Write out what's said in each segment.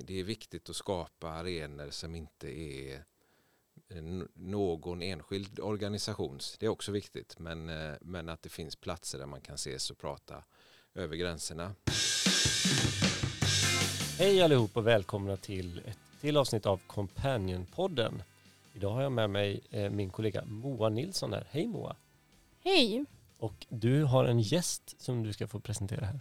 Det är viktigt att skapa arenor som inte är någon enskild organisations. Det är också viktigt, men, eh, men att det finns platser där man kan ses och prata över gränserna. Hej allihop och välkomna till ett till avsnitt av Companion-podden. Idag har jag med mig eh, min kollega Moa Nilsson här. Hej Moa! Hej! Och du har en gäst som du ska få presentera här.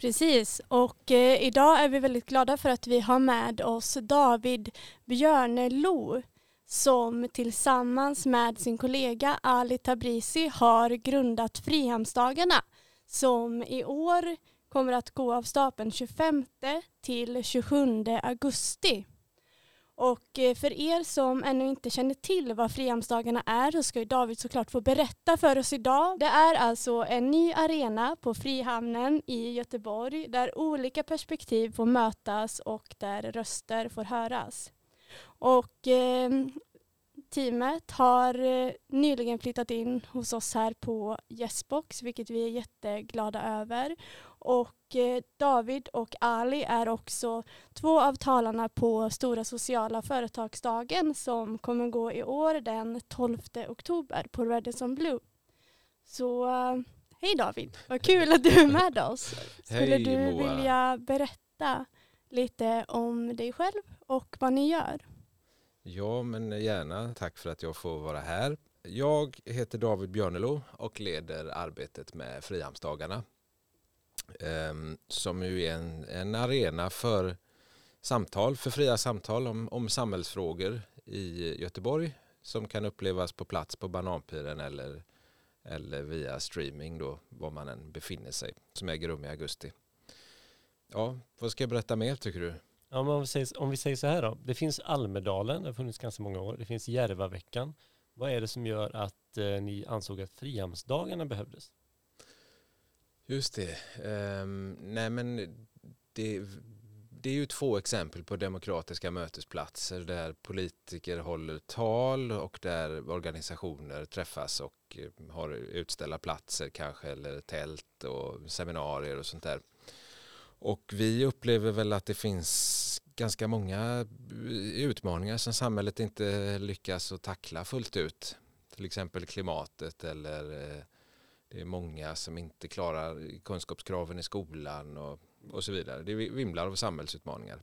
Precis, och eh, idag är vi väldigt glada för att vi har med oss David Björnelo som tillsammans med sin kollega Ali Tabrisi har grundat Frihamnsdagarna som i år kommer att gå av stapeln 25 till 27 augusti. Och eh, för er som ännu inte känner till vad Frihamnsdagarna är så ska David såklart få berätta för oss idag. Det är alltså en ny arena på Frihamnen i Göteborg där olika perspektiv får mötas och där röster får höras. Och eh, teamet har eh, nyligen flyttat in hos oss här på Yesbox vilket vi är jätteglada över. Och David och Ali är också två av talarna på Stora sociala företagsdagen som kommer gå i år den 12 oktober på Redison Blue. Så eh, hej David, vad kul att du är med oss. Skulle Hej, du Moa. vilja berätta lite om dig själv och vad ni gör? Ja, men gärna. Tack för att jag får vara här. Jag heter David Björnelo och leder arbetet med Frihamnsdagarna. Ehm, som ju är en, en arena för samtal, för fria samtal om, om samhällsfrågor i Göteborg som kan upplevas på plats på Bananpiren eller, eller via streaming då, var man än befinner sig, som äger rum i augusti. Ja, vad ska jag berätta mer tycker du? Ja, men om, vi säger, om vi säger så här då. Det finns Almedalen, det har funnits ganska många år. Det finns Järvaveckan. Vad är det som gör att eh, ni ansåg att Frihamnsdagarna behövdes? Just det. Um, nej men det, det är ju två exempel på demokratiska mötesplatser där politiker håller tal och där organisationer träffas och eh, har utställda platser kanske eller tält och seminarier och sånt där. Och vi upplever väl att det finns ganska många eh, utmaningar som samhället inte lyckas att tackla fullt ut. Till exempel klimatet eller eh, det är många som inte klarar kunskapskraven i skolan och, och så vidare. Det vimlar av samhällsutmaningar.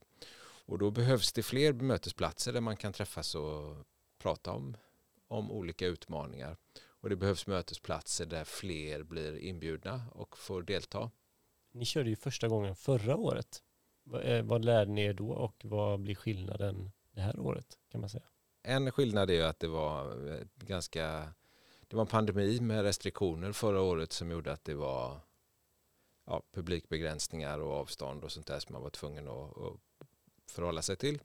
Och då behövs det fler mötesplatser där man kan träffas och prata om, om olika utmaningar. Och det behövs mötesplatser där fler blir inbjudna och får delta. Ni körde ju första gången förra året. Vad, eh, vad lärde ni er då och vad blir skillnaden det här året kan man säga? En skillnad är att det var eh, ganska det var en pandemi med restriktioner förra året som gjorde att det var ja, publikbegränsningar och avstånd och sånt där som man var tvungen att, att förhålla sig till.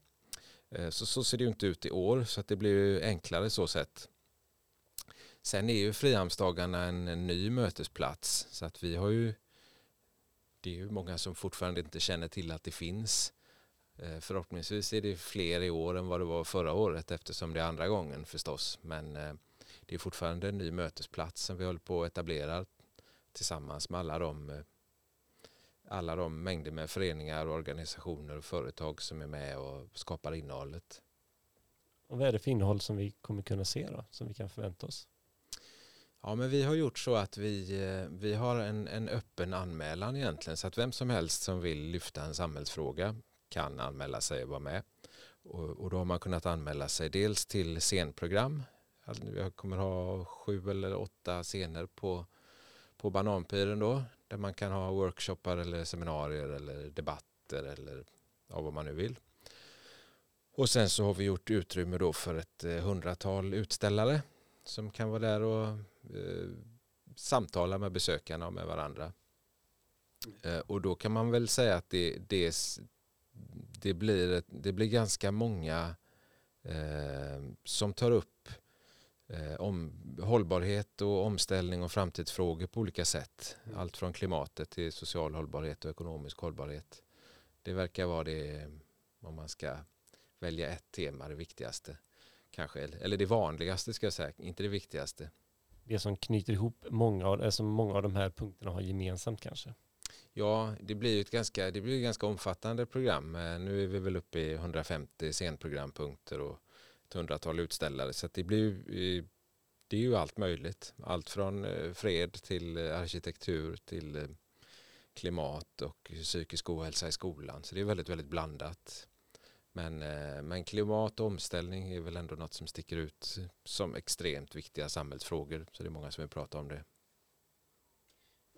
Eh, så, så ser det ju inte ut i år så att det blir ju enklare så sett. Sen är ju Frihamnsdagarna en, en ny mötesplats så att vi har ju det är ju många som fortfarande inte känner till att det finns. Eh, förhoppningsvis är det fler i år än vad det var förra året eftersom det är andra gången förstås. Men eh, det är fortfarande en ny mötesplats som vi håller på att etablera tillsammans med alla de, eh, alla de mängder med föreningar, organisationer och företag som är med och skapar innehållet. Och vad är det för innehåll som vi kommer kunna se då, som vi kan förvänta oss? Ja, men vi har gjort så att vi, eh, vi har en, en öppen anmälan egentligen så att vem som helst som vill lyfta en samhällsfråga kan anmäla sig och vara med. Och, och då har man kunnat anmäla sig dels till scenprogram Alltså, jag kommer ha sju eller åtta scener på, på Bananpiren då. Där man kan ha workshoppar eller seminarier eller debatter eller ja, vad man nu vill. Och sen så har vi gjort utrymme då för ett eh, hundratal utställare som kan vara där och eh, samtala med besökarna och med varandra. Eh, och då kan man väl säga att det, det, det, blir, det blir ganska många eh, som tar upp eh, om hållbarhet och omställning och framtidsfrågor på olika sätt. Mm. Allt från klimatet till social hållbarhet och ekonomisk hållbarhet. Det verkar vara det, om man ska välja ett tema, det viktigaste. Kanske, eller det vanligaste ska jag säga, inte det viktigaste. Det som knyter ihop många av, alltså många av de här punkterna har gemensamt kanske? Ja, det blir ett ganska, det blir ett ganska omfattande program. Nu är vi väl uppe i 150 scenprogrampunkter och ett hundratal utställare. Så det blir det är ju allt möjligt. Allt från eh, fred till eh, arkitektur till eh, klimat och psykisk ohälsa i skolan. Så det är väldigt, väldigt blandat. Men, men klimat och omställning är väl ändå något som sticker ut som extremt viktiga samhällsfrågor. Så det är många som vill prata om det.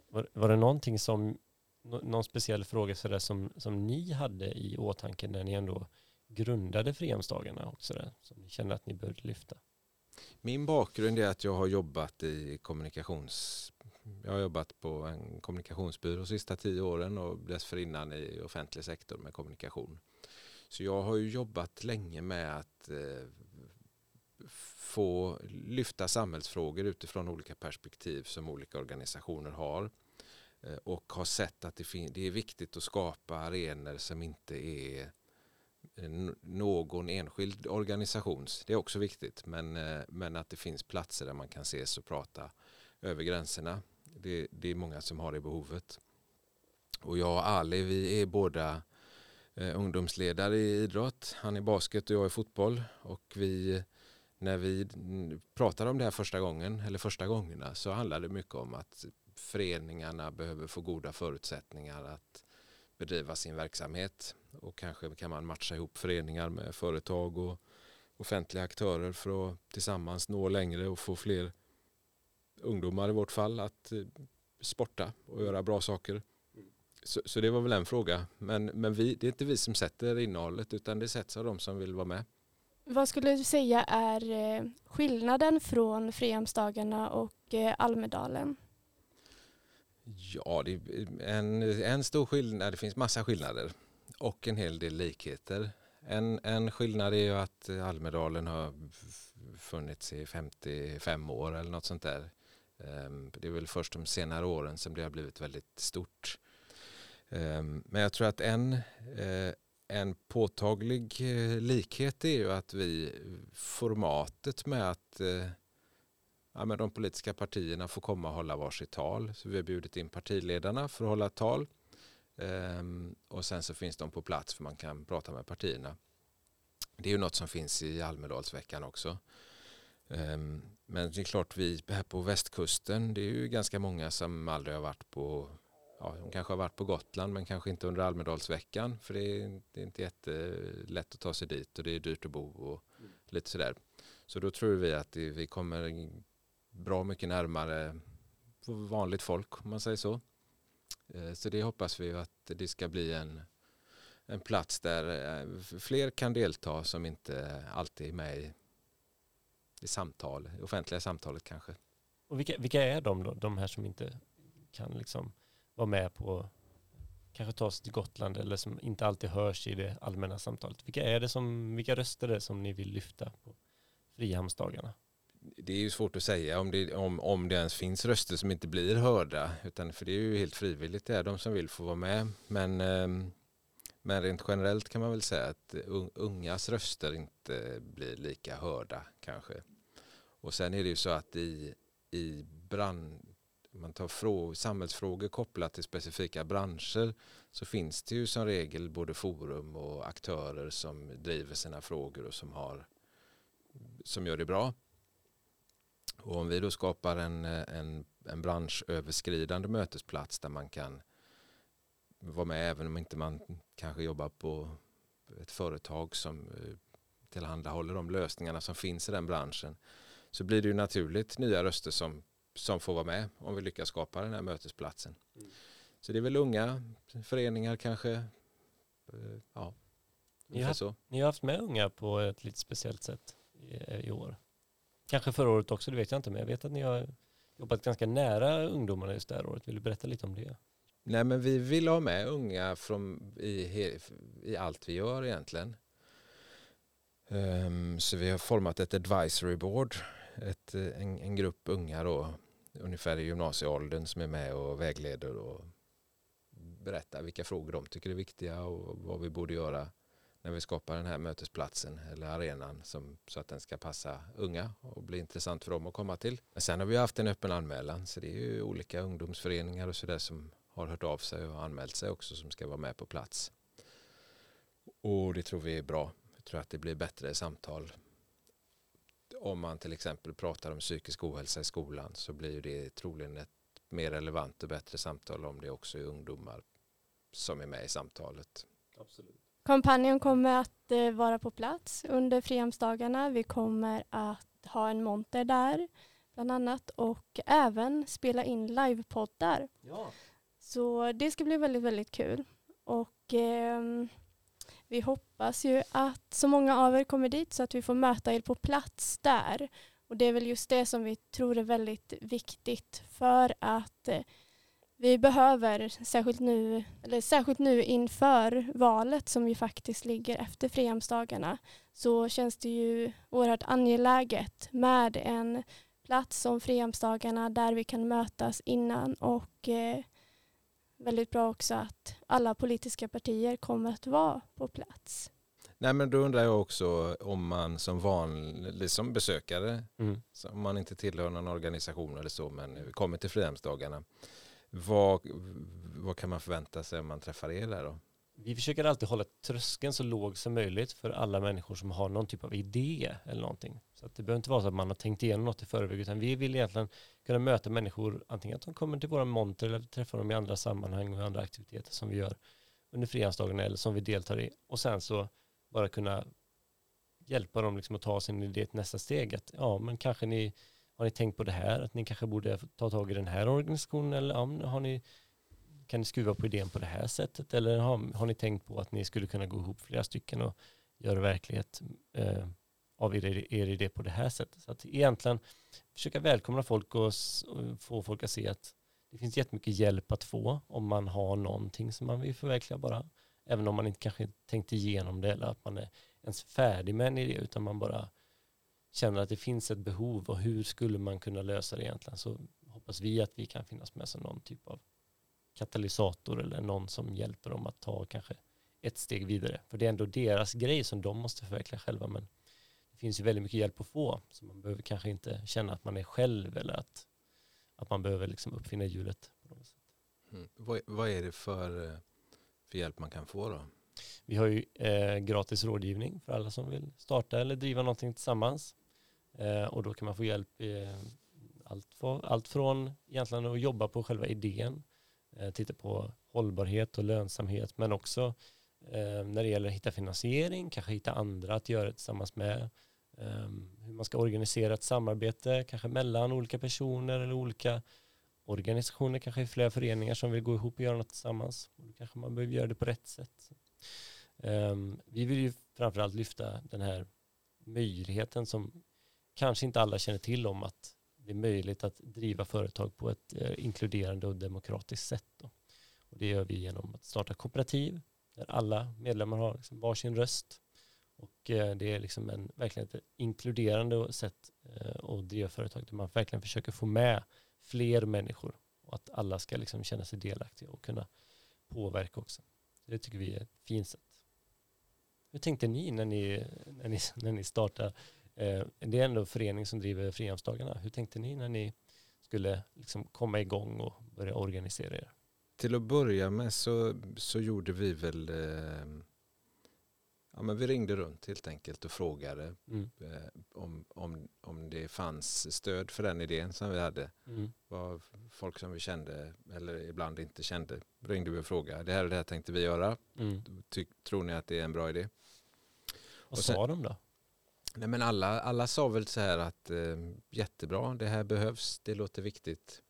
Var, var det någonting som, någon speciell fråga så som, som ni hade i åtanke när ni ändå grundade Frihamnsdagarna också där, som ni kände att ni behövde lyfta? Min bakgrund är att jag har jobbat i kommunikations... Jag har jobbat på en kommunikationsbyrå de sista tio åren och dessförinnan i offentlig sektor med kommunikation. Så jag har ju jobbat länge med att eh, få lyfta samhällsfrågor utifrån olika perspektiv som olika organisationer har. Eh, och har sett att det, det är viktigt att skapa arenor som inte är Eh, någon enskild organisations. Det är också viktigt. Men, eh, men att det finns platser där man kan ses och prata över gränserna. Det, det är många som har det behovet. Och jag och Ali vi är båda eh, ungdomsledare i idrott. Han är basket och jag är fotboll. Och vi, när vi pratade om det här första gången, eller första gångerna, så handlade det mycket om att föreningarna behöver få goda förutsättningar att bedriva sin verksamhet. Och kanske kan man matcha ihop föreningar med företag och offentliga aktörer för att tillsammans nå längre och få fler ungdomar i vårt fall att eh, sporta och göra bra saker. Så, så, det var väl en fråga. Men, men vi, det är inte vi som sätter innehållet utan det sätts av de som vill vara med. Vad skulle du säga är eh, skillnaden från Frihamnsdagarna och eh, Almedalen? Ja, det är en, en stor skillnad. Det finns massa skillnader och en hel del likheter. En, en skillnad är ju att Almedalen har funnits i 55 år eller något sånt där. Ehm, det är väl först de senare åren som det har blivit väldigt stort. Ehm, men jag tror att en, eh, en påtaglig eh, likhet är ju att vi formatet med att eh, ja, men de politiska partierna får komma och hålla varsitt tal. Så vi har bjudit in partiledarna för att hålla tal. Ehm, och sen så finns de på plats för man kan prata med partierna. Det är ju något som finns i Almedalsveckan också. Ehm, men det är klart vi här på västkusten, det är ju ganska många som aldrig har varit på Ja, de kanske har varit på Gotland men kanske inte under Almedalsveckan för det är, det är inte jättelätt att ta sig dit och det är dyrt att bo och lite sådär. Så då tror vi att det, vi kommer bra mycket närmare vanligt folk om man säger så. Eh, så det hoppas vi att det ska bli en, en plats där eh, fler kan delta som inte alltid är med i, i samtal, i offentliga samtalet kanske. Och vilka, vilka är de då, de här som inte kan liksom vara med på kanske ta sig till Gotland eller som inte alltid hörs i det allmänna samtalet. Vilka är det som, vilka röster är det som ni vill lyfta på Frihamnsdagarna? Det är ju svårt att säga om det, om, om det ens finns röster som inte blir hörda. Utan för det är ju helt frivilligt, det är de som vill få vara med. Men, ehm, men rent generellt kan man väl säga att ungas röster inte blir lika hörda kanske. Och sen är det ju så att i, i brand, man tar frå, samhällsfrågor kopplat till specifika branscher så finns det ju som regel både forum och aktörer som driver sina frågor och som, har, som gör det bra. Och om vi då skapar en, en, en branschöverskridande mötesplats där man kan vara med även om inte man kanske jobbar på ett företag som eh, tillhandahåller de lösningarna som finns i den branschen så blir det ju naturligt nya röster som, som får vara med om vi lyckas skapa den här mötesplatsen. Mm. Så det är väl unga föreningar kanske. Eh, ja, ni har, så. ni har haft med unga på ett lite speciellt sätt i, i år. Kanske förra året också, det vet jag inte, men jag vet att ni har jobbat ganska nära ungdomarna just det här året. Vill du berätta lite om det? Nej, men vi vill ha med unga från, i, i allt vi gör egentligen. Um, så vi har format ett advisory board, ett, eh, en, en grupp unga då, ungefär i gymnasieåldern som är med och vägleder och berättar vilka frågor de tycker är viktiga och vad vi borde göra när vi skapar den här mötesplatsen eller arenan som, så att den ska passa unga och bli intressant för dem att komma till. Men sen har vi haft en öppen anmälan så det är ju olika ungdomsföreningar och sådär som har hört av sig och anmält sig också som ska vara med på plats. Och det tror vi är bra. Jag tror att det blir bättre samtal. Om man till exempel pratar om psykisk ohälsa i skolan så blir det troligen ett mer relevant och bättre samtal om det också är ungdomar som är med i samtalet. Absolut. Kampanjen kommer att eh, vara på plats under Frihamnsdagarna. Vi kommer att ha en monter där bland annat och även spela in livepoddar. Ja. Så det ska bli väldigt, väldigt kul. Och eh, vi hoppas ju att så många av er kommer dit så att vi får möta er på plats där. Och det är väl just det som vi tror är väldigt viktigt för att eh, vi behöver, särskilt nu, eller särskilt nu inför valet som ju faktiskt ligger efter Frihamnsdagarna, så känns det ju oerhört angeläget med en plats som Frihamnsdagarna där vi kan mötas innan och eh, väldigt bra också att alla politiska partier kommer att vara på plats. Nej men då undrar jag också om man som vanlig som besökare, Mm. om man inte tillhör någon organisation eller så men kommer till Frihamnsdagarna, vad, vad kan man förvänta sig om man träffar er där då? Vi försöker alltid hålla tröskeln så låg som möjligt för alla människor som har någon typ av idé eller någonting. Så att det behöver inte vara så att man har tänkt igenom något i förväg utan vi vill egentligen kunna möta människor antingen att de kommer till våra monter eller träffar dem i andra sammanhang och andra aktiviteter som vi gör under frihandsdagarna eller som vi deltar i och sen så bara kunna hjälpa dem liksom att ta sin idé till nästa steg att ja men kanske ni har ni tänkt på det här att ni kanske borde ta tag i den här organisationen eller ja, har ni kan ni skruva på idén på det här sättet eller har, har ni tänkt på att ni skulle kunna gå ihop flera stycken och göra verklighet eh, av er, er idé på det här sättet. Så att egentligen försöka välkomna folk och, och få folk att se att det finns jättemycket hjälp att få om man har någonting som man vill förverkliga bara. Även om man inte kanske tänkt igenom det eller att man är ens färdig med en idé utan man bara känner att det finns ett behov och hur skulle man kunna lösa det egentligen så hoppas vi att vi kan finnas med som någon typ av katalysator eller någon som hjälper dem att ta kanske ett steg vidare. För det är ändå deras grej som de måste förverkliga själva men det finns ju väldigt mycket hjälp att få så man behöver kanske inte känna att man är själv eller att, att man behöver liksom uppfinna hjulet. På något sätt. Mm. Vad, vad är det för, eh, för hjälp man kan få då? Vi har ju eh, gratis rådgivning för alla som vill starta eller driva någonting tillsammans. Eh, och då kan man få hjälp i eh, allt, för, allt från egentligen att jobba på själva idén, eh, titta på hållbarhet och lönsamhet, men också eh, när det gäller att hitta finansiering, kanske hitta andra att göra det tillsammans med, eh, hur man ska organisera ett samarbete, kanske mellan olika personer eller olika organisationer, kanske i flera föreningar som vill gå ihop och göra något tillsammans. Och då kanske man behöver göra det på rätt sätt. Eh, vi vill ju framförallt lyfta den här möjligheten som kanske inte alla känner till om att det är möjligt att driva företag på ett eh, inkluderande och demokratiskt sätt. Då. Och det gör vi genom att starta kooperativ där alla medlemmar har liksom varsin röst. Och eh, det är liksom en, verkligen ett inkluderande sätt eh, att driva företag där man verkligen försöker få med fler människor och att alla ska liksom känna sig delaktiga och kunna påverka också. Det tycker vi är ett fint sätt. Hur tänkte ni när ni, när ni, när ni startade? Eh, det är ändå en förening som driver Frihamnsdagarna. Hur tänkte ni när ni skulle liksom komma igång och börja organisera er? Till att börja med så, så gjorde vi väl eh, ja, men vi ringde runt helt enkelt och frågade Mm. eh, om, om, om det fanns stöd för den idén som vi hade. Mm. Vad folk som vi kände eller ibland inte kände ringde vi och frågade. Det här och det här tänkte vi göra. Mm. Ty, tror ni att det är en bra idé? Vad Och sen- sa de då? Nej, men alla, alla sa väl så här att eh, jättebra, det här behövs, det låter viktigt.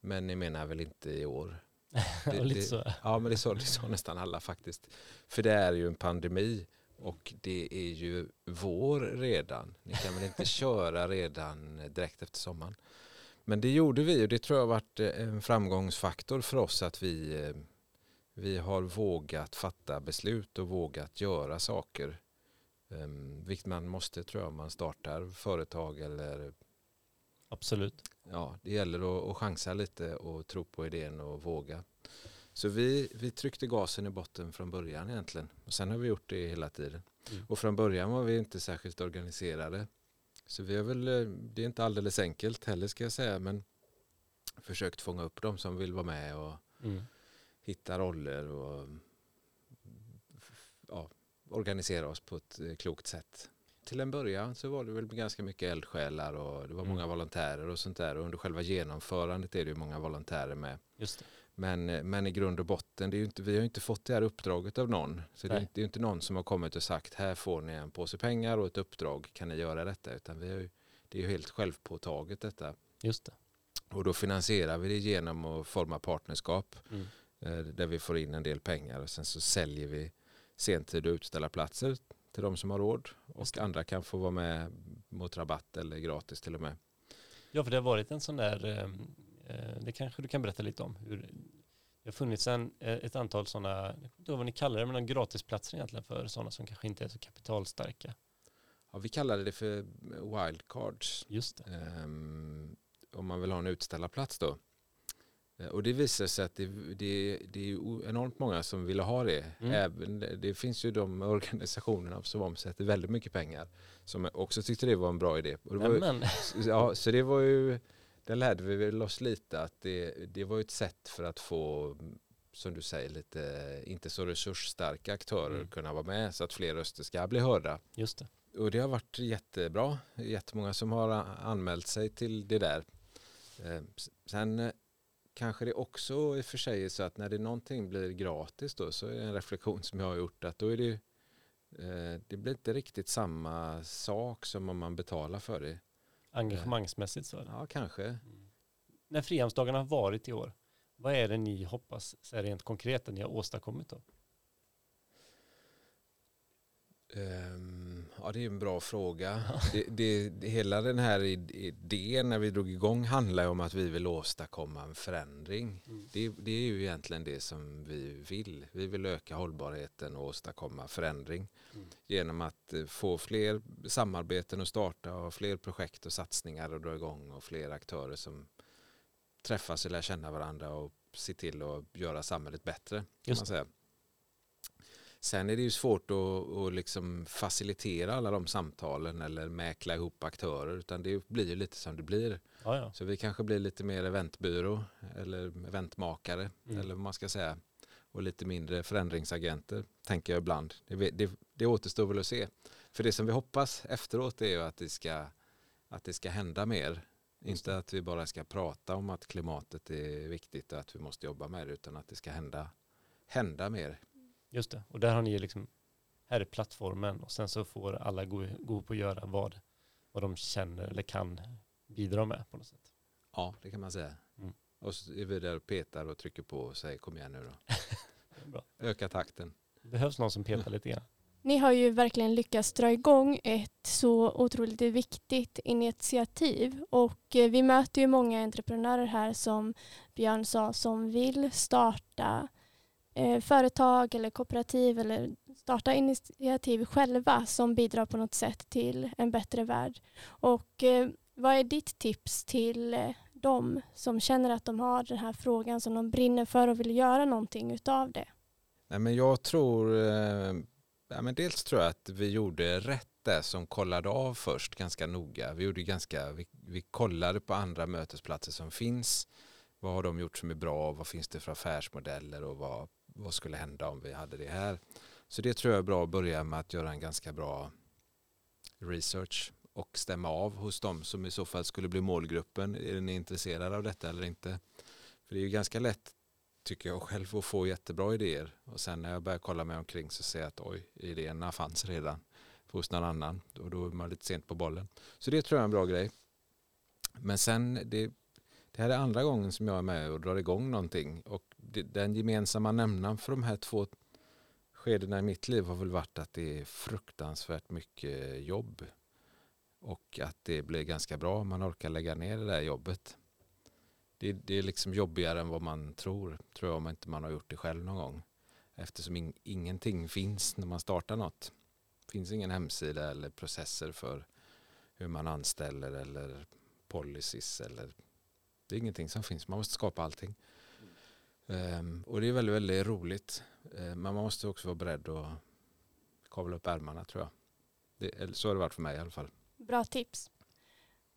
Men ni menar väl inte i år? Det- Lite det- så. Ja, men det sa, det sa nästan alla faktiskt. För det är ju en pandemi och det är ju vår redan. Ni kan väl inte köra redan direkt efter sommaren. Men det gjorde vi och det tror jag har varit eh, en framgångsfaktor för oss att vi, eh, vi har vågat fatta beslut och vågat göra saker. Um, vilket man måste tror jag om man startar företag eller Absolut. ja, det gäller att, att chansa lite och tro på idén och våga. Så vi, vi tryckte gasen i botten från början egentligen. Och sen har vi gjort det hela tiden. Mm. Och från början var vi inte särskilt organiserade. Så vi har väl, eh, det är inte alldeles enkelt heller ska jag säga, men försökt fånga upp de som vill vara med och Mm. hitta roller och organisera oss på ett eh, klokt sätt. Till en början så var det väl ganska mycket eldsjälar och det var många Mm. volontärer och sånt där. Och under själva genomförandet är det ju många volontärer med. Just det. Men, eh, men i grund och botten, det är ju inte, vi har ju inte fått det här uppdraget av någon. Så det är, Nej. inte, det är inte någon som har kommit och sagt här får ni en påse pengar och ett uppdrag, kan ni göra detta? Utan vi har ju, det är ju helt självpåtaget detta. Just det. Och då finansierar vi det genom att forma partnerskap Mm. eh, där vi får in en del pengar och sen så säljer vi sentid och utställarplatser till de som har råd och andra kan få vara med mot rabatt eller gratis till och med. Ja, för det har varit en sån där, eh, eh, det kanske du kan berätta lite om. Hur det har funnits en, eh, ett antal sådana, jag vet inte vad ni kallar det, men gratisplatser egentligen för sådana som kanske inte är så kapitalstarka. Ja, vi kallade det för wildcards Just det. ehm, om man vill ha en utställarplats då. Eh, Och det visar sig att det, det, det är enormt många som vill ha det. Mm. Även, det finns ju de organisationerna som omsätter väldigt mycket pengar som också tyckte det var en bra idé. Var, Ja, så det var ju, där lärde vi väl oss lite att det, det var ett sätt för att få, som du säger, lite inte så resursstarka aktörer Mm. kunna vara med så att fler röster ska bli hörda. just det. Och det har varit jättebra. Jättemånga som har anmält sig till det där. Eh, Sen eh, kanske det också i och för sig är så att när det någonting blir gratis då så är det en reflektion som jag har gjort att då är det eh, det blir inte riktigt samma sak som om man betalar för det. Engagemangsmässigt så. Ja, kanske. Mm. När Frihamnsdagarna har varit i år, vad är det ni hoppas, så här rent konkret, att ni har åstadkommit då? Ehm, ja, det är en bra fråga. Det, det, det, hela den här id- idén när vi drog igång handlar om att vi vill åstadkomma en förändring. Mm. Det, det är ju egentligen det som vi vill. Vi vill öka hållbarheten och åstadkomma förändring Mm. genom att eh, få fler samarbeten att starta och fler projekt och satsningar att dra igång och fler aktörer som träffas och lär känna varandra och se till att göra samhället bättre. Kan man säga. Sen är det ju svårt att, att liksom facilitera alla de samtalen eller mäkla ihop aktörer utan det blir ju lite som det blir. Ja, ja. Så vi kanske blir lite mer eventbyrå eller eventmakare Mm. eller vad man ska säga. Och lite mindre förändringsagenter tänker jag ibland. Det, det, det återstår väl att se. För det som vi hoppas efteråt är ju att det ska, att det ska hända mer. Inte att vi bara ska prata om att klimatet är viktigt och att vi måste jobba med det utan att det ska hända, hända mer. Just det. Och där har ni ju liksom, här är plattformen och sen så får alla gå, gå på att göra vad, vad de känner eller kan bidra med på något sätt. Ja, det kan man säga. Mm. Och så är vi där och petar och trycker på och säger kom igen nu då. Bra. Öka takten. Det behövs någon som petar lite grann. Ni har ju verkligen lyckats dra igång ett så otroligt viktigt initiativ och eh, vi möter ju många entreprenörer här som Björn sa som vill starta eh, företag eller kooperativ eller starta initiativ själva som bidrar på något sätt till en bättre värld. Och eh, vad är ditt tips till eh, dem som känner att de har den här frågan som de brinner för och vill göra någonting utav det? Nej, men jag tror, eh, ja, men dels tror jag att vi gjorde rätt där som kollade av först ganska noga. Vi, gjorde ganska, vi, vi kollade på andra mötesplatser som finns. Vad har de gjort som är bra? Vad finns det för affärsmodeller och vad, vad skulle hända om vi hade det här? Så det tror jag är bra att börja med att göra en ganska bra research och stämma av hos dem som i så fall skulle bli målgruppen. Är ni intresserade av detta eller inte? För det är ju ganska lätt tycker jag själv att få jättebra idéer och sen när jag börjar kolla mig omkring så ser jag att oj, idéerna fanns redan hos någon annan och då är man lite sent på bollen. Så det tror jag är en bra grej. Men sen, det, det här är andra gången som jag är med och drar igång någonting och den gemensamma nämnaren för de här två skedena i mitt liv har väl varit att det är fruktansvärt mycket jobb och att det blir ganska bra om man orkar lägga ner det där jobbet. Det, det är liksom jobbigare än vad man tror, tror jag om inte man har gjort det själv någon gång. Eftersom in, ingenting finns när man startar något. Det finns ingen hemsida eller processer för hur man anställer eller policies eller det är ingenting som finns. Man måste skapa allting. Um, och det är väldigt, väldigt roligt. Uh, men man måste också vara beredd att kavla upp ärmarna tror jag. Det, så har det varit för mig i alla fall. Bra tips.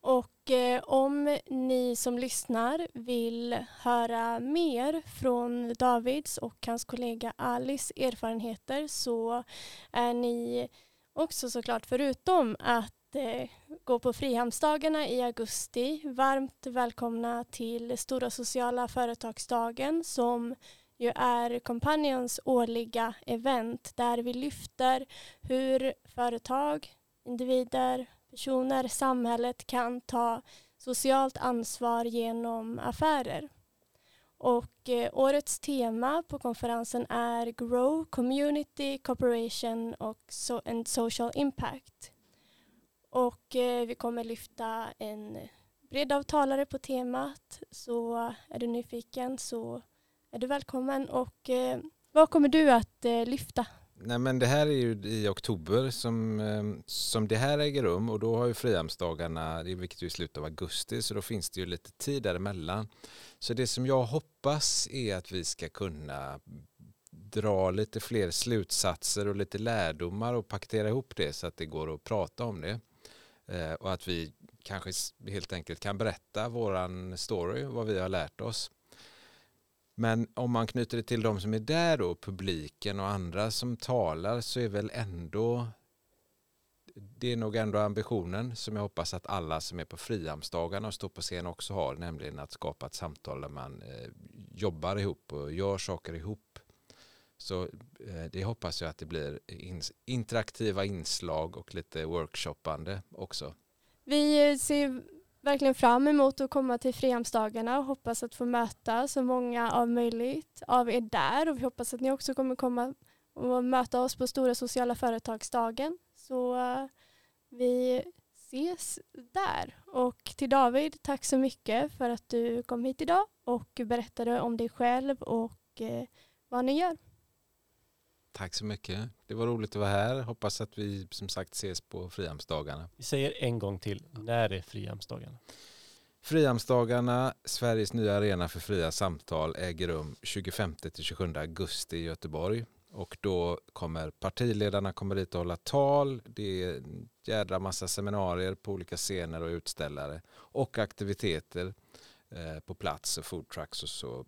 Och eh, om ni som lyssnar vill höra mer från Davids och hans kollega Alice erfarenheter så är ni också såklart förutom att eh, gå på Frihamnsdagarna i augusti varmt välkomna till Stora sociala företagsdagen som ju är Companions årliga event där vi lyfter hur företag, individer, personer, samhället kan ta socialt ansvar genom affärer. Och eh, årets tema på konferensen är Grow, Community, Cooperation och so and Social Impact. Och eh, vi kommer lyfta en bred av talare på temat. Så är du nyfiken så är du välkommen. Och eh, vad kommer du att eh, lyfta? Nej men det här är ju i oktober som, eh, som det här äger rum och då har ju Frihamnsdagarna, vilket är i slutet av augusti, så då finns det ju lite tid däremellan. Så det som jag hoppas är att vi ska kunna dra lite fler slutsatser och lite lärdomar och paketera ihop det så att det går att prata om det. Eh, och att vi kanske helt enkelt kan berätta våran story, vad vi har lärt oss. Men om man knyter det till de som är där då, publiken och andra som talar så är väl ändå det är nog ändå ambitionen som jag hoppas att alla som är på Frihamnsdagarna och står på scen också har, nämligen att skapa ett samtal där man eh, jobbar ihop och gör saker ihop. Så eh, det hoppas jag att det blir interaktiva inslag och lite workshoppande också. Vi eh, ser verkligen fram emot att komma till Frihamnsdagarna och hoppas att få möta så många av möjligt av er där och vi hoppas att ni också kommer komma och möta oss på Stora sociala företagsdagen. Så eh, vi ses där. Och till David, tack så mycket för att du kom hit idag och berättade om dig själv och eh, vad ni gör. Tack så mycket. Det var roligt att vara här. Hoppas att vi som sagt ses på Frihamnsdagarna. Vi säger en gång till. När är Frihamnsdagarna? Frihamnsdagarna, Sveriges nya arena för fria samtal, äger rum 25-27 augusti i Göteborg. Och då kommer partiledarna kommer dit och hålla tal. Det är en jädra massa seminarier på olika scener och utställare. Och aktiviteter eh, på plats och foodtrucks och så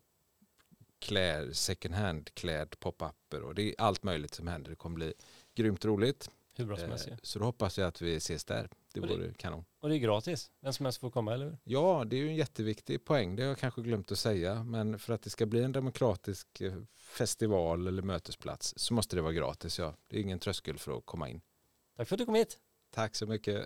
kläd, second hand-kläd pop-upper och det är allt möjligt som händer. Det kommer bli grymt roligt. Hur bra som helst. Eh, så då hoppas jag att vi ses där. Det och vore kanon. Och det är gratis? Vem som helst får komma, eller hur? Ja, det är ju en jätteviktig poäng. Det har jag kanske glömt att säga. Men för att det ska bli en demokratisk eh, festival eller mötesplats så måste det vara gratis. Ja. Det är ingen tröskel för att komma in. Tack för att du kom hit. Tack så mycket.